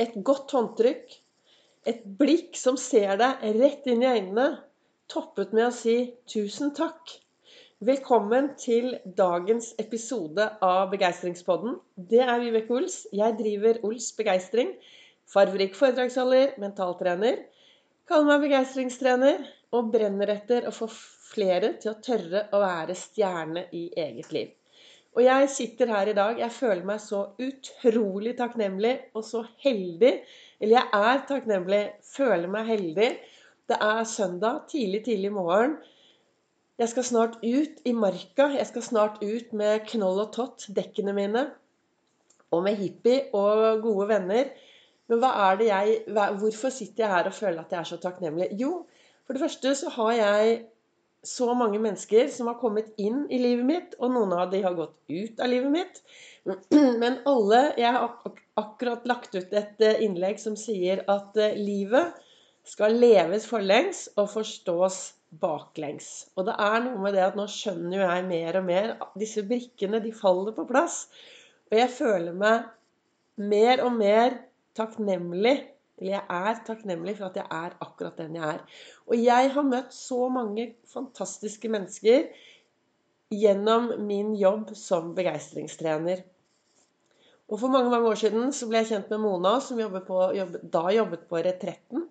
et godt håndtrykk, et blikk som ser deg rett inn i øynene, toppet med å si 'tusen takk'. Velkommen til dagens episode av Begeistringspodden. Det er Vibeke Ols. Jeg driver Ols Begeistring. Farverik foredragsholder, mentaltrener. Kaller meg begeistringstrener og brenner etter å få flere til å tørre å være stjerne i eget liv. Og jeg sitter her i dag. Jeg føler meg så utrolig takknemlig og så heldig. Eller jeg er takknemlig, føler meg heldig. Det er søndag, tidlig, tidlig morgen. Jeg skal snart ut i marka. Jeg skal snart ut med Knoll og Tott, dekkene mine. Og med hippie og gode venner. Men hva er det jeg, hvorfor sitter jeg her og føler at jeg er så takknemlig? Jo, for det første så har jeg så mange mennesker som har kommet inn i livet mitt, og noen av de har gått ut av livet mitt. Men alle Jeg har akkurat lagt ut et eh, innlegg som sier at eh, livet skal leves forlengs og forstås baklengs. Og det er noe med det at nå skjønner jo jeg mer og mer Disse brikkene, de faller på plass. Og jeg føler meg mer og mer takknemlig eller jeg er takknemlig for at jeg er akkurat den jeg er. Og jeg har møtt så mange fantastiske mennesker gjennom min jobb som begeistringstrener. Og For mange mange år siden så ble jeg kjent med Mona, som jobbet på, jobbet, da jobbet på Retretten.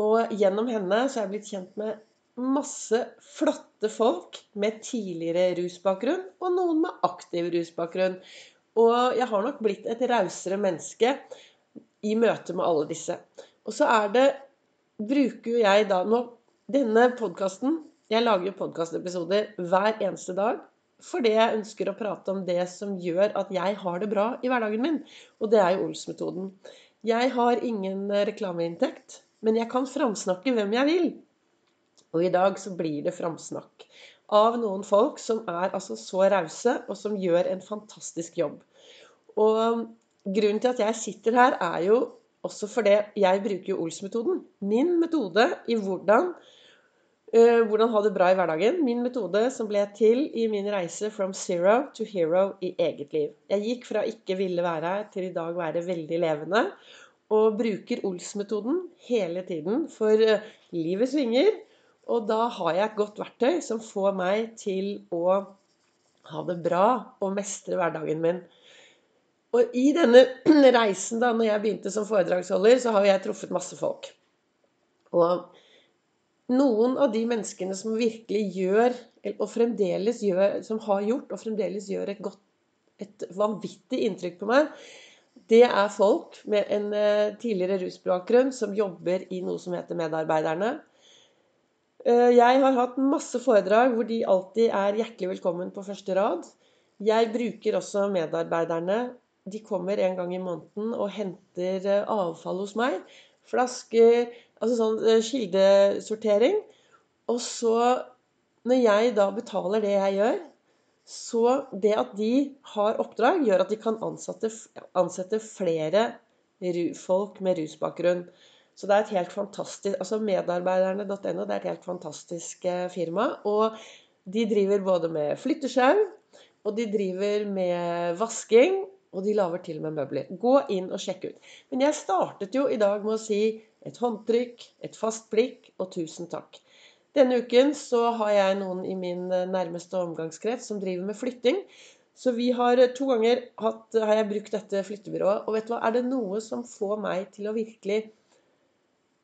Og gjennom henne så er jeg blitt kjent med masse flotte folk med tidligere rusbakgrunn, og noen med aktiv rusbakgrunn. Og jeg har nok blitt et rausere menneske i møte med alle disse. Og så er det Bruker jo jeg da nå Denne podkasten Jeg lager jo podkastepisoder hver eneste dag fordi jeg ønsker å prate om det som gjør at jeg har det bra i hverdagen min. Og det er jo Ols-metoden. Jeg har ingen reklameinntekt, men jeg kan framsnakke hvem jeg vil. Og i dag så blir det framsnakk av noen folk som er altså så rause, og som gjør en fantastisk jobb. Og Grunnen til at jeg sitter her, er jo også fordi jeg bruker jo Ols-metoden. Min metode i hvordan, uh, hvordan ha det bra i hverdagen. Min metode som ble til i min reise from zero to hero i eget liv. Jeg gikk fra ikke ville være her til i dag være veldig levende. Og bruker Ols-metoden hele tiden. For uh, livet svinger. Og da har jeg et godt verktøy som får meg til å ha det bra og mestre hverdagen min. Og i denne reisen, da når jeg begynte som foredragsholder, så har jeg truffet masse folk. Og noen av de menneskene som virkelig gjør, og fremdeles gjør, som har gjort og fremdeles gjør et godt, et vanvittig inntrykk på meg, det er folk med en eh, tidligere rusbakgrunn som jobber i noe som heter Medarbeiderne. Eh, jeg har hatt masse foredrag hvor de alltid er hjertelig velkommen på første rad. Jeg bruker også medarbeiderne de kommer en gang i måneden og henter eh, avfall hos meg. Flasker Altså sånn eh, kildesortering. Og så, når jeg da betaler det jeg gjør, så det at de har oppdrag, gjør at de kan ansette, ansette flere folk med rusbakgrunn. Så det er et helt fantastisk altså Medarbeiderne.no det er et helt fantastisk eh, firma. Og de driver både med flyttesjau, og de driver med vasking, og de lager til og med møbler. Gå inn og sjekk ut. Men jeg startet jo i dag med å si et håndtrykk, et fast blikk og tusen takk. Denne uken så har jeg noen i min nærmeste omgangskrets som driver med flytting. Så vi har to ganger hatt, har jeg brukt dette flyttebyrået. Og vet du hva, er det noe som får meg til å virkelig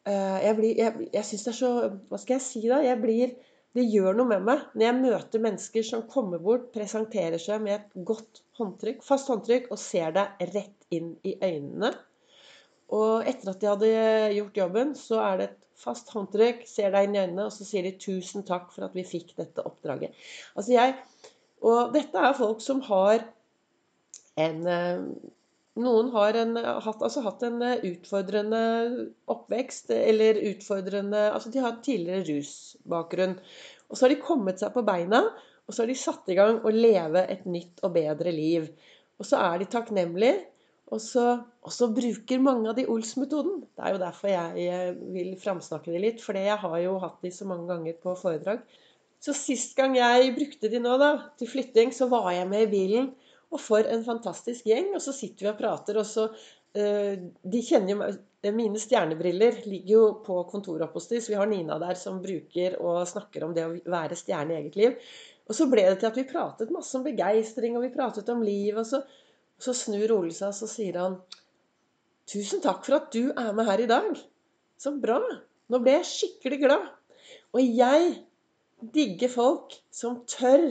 uh, Jeg, blir, jeg, jeg syns det er så Hva skal jeg si da? Jeg blir det gjør noe med meg når jeg møter mennesker som kommer bort, presenterer seg med et godt håndtrykk, fast håndtrykk og ser deg rett inn i øynene. Og etter at de hadde gjort jobben, så er det et fast håndtrykk, ser deg inn i øynene, og så sier de 'tusen takk for at vi fikk dette oppdraget'. Altså jeg, Og dette er folk som har en eh, noen har en, hatt, altså hatt, en eh, utfordrende oppvekst, eller utfordrende Altså de har tidligere rusbakgrunn. Og så har de kommet seg på beina, og så har de satt i gang å leve et nytt og bedre liv. Og så er de takknemlige, og så, og så bruker mange av de Ols-metoden. Det er jo derfor jeg vil framsnakke de litt, for jeg har jo hatt de så mange ganger på foredrag. Så sist gang jeg brukte de nå, da, til flytting, så var jeg med i bilen. Og for en fantastisk gjeng. Og så sitter vi og prater, og så uh, De kjenner jo meg Mine stjernebriller ligger jo på kontoret oppe hos dem, så vi har Nina der som bruker og snakker om det å være stjerne i eget liv. Og så ble det til at vi pratet masse om begeistring, og vi pratet om liv. Og så, og så snur Ole seg, og så sier han Tusen takk for at du er med her i dag. Så bra. Nå ble jeg skikkelig glad. Og jeg digger folk som tør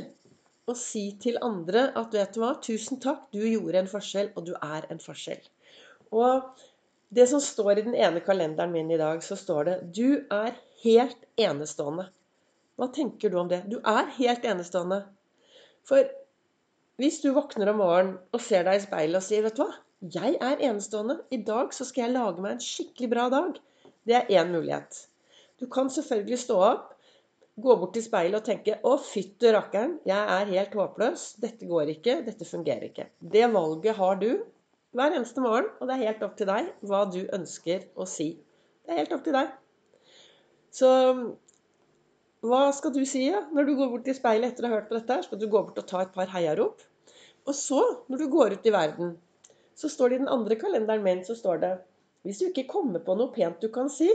å si til andre at vet du hva, tusen takk, du gjorde en forskjell, og du er en forskjell. Og det som står i den ene kalenderen min i dag, så står det du er helt enestående. Hva tenker du om det? Du er helt enestående. For hvis du våkner om morgenen og ser deg i speilet og sier vet du hva, jeg er enestående. I dag så skal jeg lage meg en skikkelig bra dag. Det er én mulighet. Du kan selvfølgelig stå opp gå bort til speilet og tenke 'Å, fytte rakkeren, jeg er helt håpløs. Dette går ikke. Dette fungerer ikke'. Det valget har du hver eneste morgen, og det er helt opp til deg hva du ønsker å si. Det er helt opp til deg. Så hva skal du si ja? når du går bort til speilet etter å ha hørt på dette? Skal du gå bort og ta et par heiarop? Og så, når du går ut i verden, så står det i den andre kalenderen min så står det Hvis du ikke kommer på noe pent du kan si,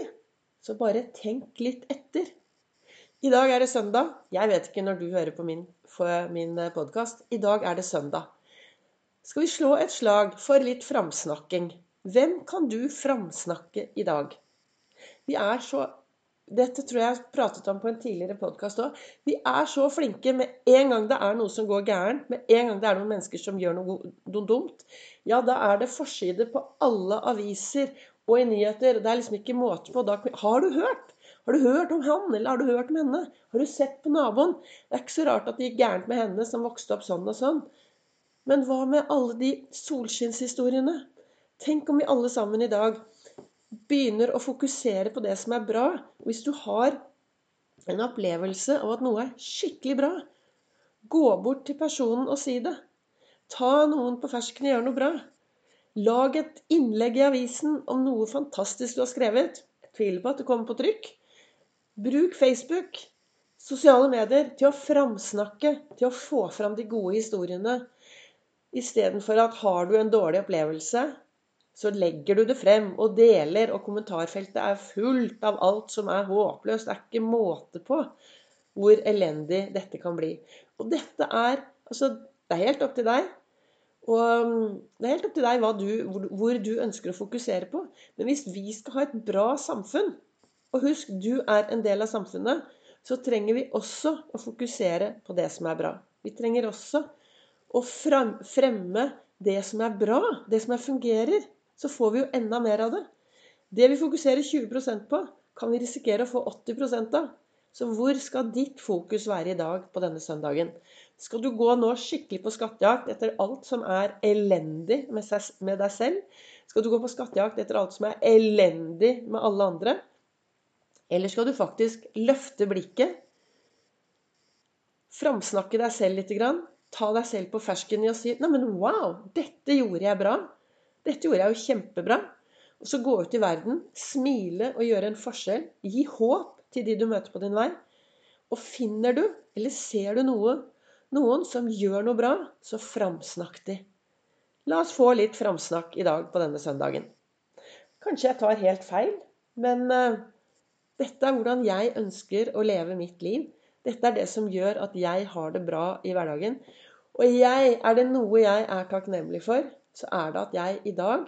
så bare tenk litt etter. I dag er det søndag. Jeg vet ikke når du hører på min, min eh, podkast. I dag er det søndag. Skal vi slå et slag for litt framsnakking? Hvem kan du framsnakke i dag? Vi er så Dette tror jeg jeg pratet om på en tidligere podkast òg. Vi er så flinke med en gang det er noe som går gærent, med en gang det er noen mennesker som gjør noe, noe dumt, ja, da er det forside på alle aviser og i nyheter. Det er liksom ikke måte på. Da, har du hørt? Har du hørt om han, eller har du hørt om henne? Har du sett på naboen? Det er ikke så rart at det gikk gærent med henne som vokste opp sånn og sånn. Men hva med alle de solskinnshistoriene? Tenk om vi alle sammen i dag begynner å fokusere på det som er bra. Hvis du har en opplevelse av at noe er skikkelig bra, gå bort til personen og si det. Ta noen på fersken og gjør noe bra. Lag et innlegg i avisen om noe fantastisk du har skrevet. Jeg tviler på at det kommer på trykk. Bruk Facebook, sosiale medier, til å framsnakke, til å få fram de gode historiene. Istedenfor at har du en dårlig opplevelse, så legger du det frem og deler, og kommentarfeltet er fullt av alt som er håpløst. Det er ikke måte på hvor elendig dette kan bli. Og dette er Altså, det er helt opp til deg. Og um, det er helt opp til deg du, hvor du ønsker å fokusere på. Men hvis vi skal ha et bra samfunn, og husk, du er en del av samfunnet. Så trenger vi også å fokusere på det som er bra. Vi trenger også å fremme det som er bra, det som er fungerer. Så får vi jo enda mer av det. Det vi fokuserer 20% på, kan vi risikere å få 80 av. Så hvor skal ditt fokus være i dag på denne søndagen? Skal du gå nå skikkelig på skattejakt etter alt som er elendig med, deg selv? Skal du gå på skattejakt etter alt som er elendig med alle andre? Eller skal du faktisk løfte blikket, framsnakke deg selv litt, ta deg selv på fersken i å si 'Neimen, wow! Dette gjorde jeg bra. Dette gjorde jeg jo kjempebra.' Og så gå ut i verden, smile og gjøre en forskjell. Gi håp til de du møter på din vei. Og finner du, eller ser du noe, noen som gjør noe bra, så framsnakk de. La oss få litt framsnakk i dag på denne søndagen. Kanskje jeg tar helt feil, men uh, dette er hvordan jeg ønsker å leve mitt liv. Dette er det som gjør at jeg har det bra i hverdagen. Og jeg, er det noe jeg er takknemlig for, så er det at jeg i dag,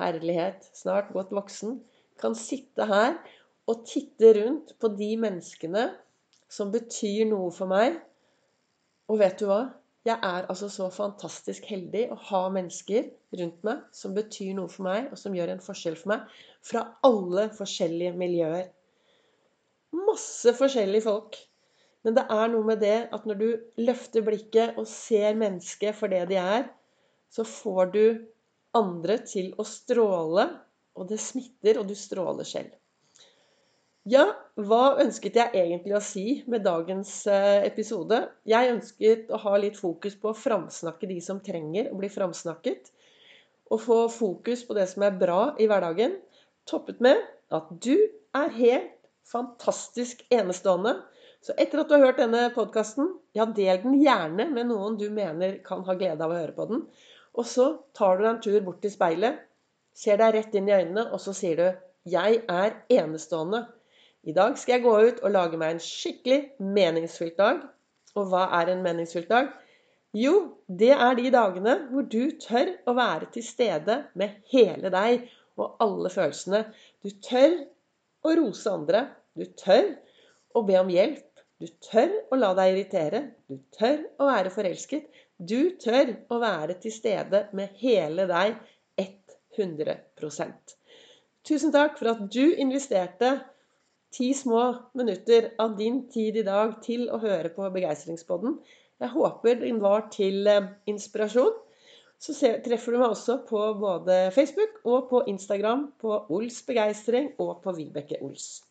herlighet, snart godt voksen, kan sitte her og titte rundt på de menneskene som betyr noe for meg. Og vet du hva? Jeg er altså så fantastisk heldig å ha mennesker rundt meg som betyr noe for meg, og som gjør en forskjell for meg, fra alle forskjellige miljøer. Masse forskjellige folk. Men det er noe med det at når du løfter blikket og ser mennesket for det de er, så får du andre til å stråle, og det smitter, og du stråler selv. Ja, hva ønsket jeg egentlig å si med dagens eh, episode? Jeg ønsket å ha litt fokus på å framsnakke de som trenger å bli framsnakket. Og få fokus på det som er bra i hverdagen. Toppet med at du er helt fantastisk enestående. Så etter at du har hørt denne podkasten, ja, del den gjerne med noen du mener kan ha glede av å høre på den. Og så tar du deg en tur bort til speilet, ser deg rett inn i øynene, og så sier du 'Jeg er enestående'. I dag skal jeg gå ut og lage meg en skikkelig meningsfylt dag. Og hva er en meningsfylt dag? Jo, det er de dagene hvor du tør å være til stede med hele deg og alle følelsene. Du tør å rose andre. Du tør å be om hjelp. Du tør å la deg irritere. Du tør å være forelsket. Du tør å være til stede med hele deg 100% Tusen takk for at du investerte ti små minutter av din tid i dag til å høre på Begeistringspodden. Jeg håper den var til eh, inspirasjon. Så treffer du meg også på både Facebook og på Instagram på Ols Begeistring og på Vibeke Ols.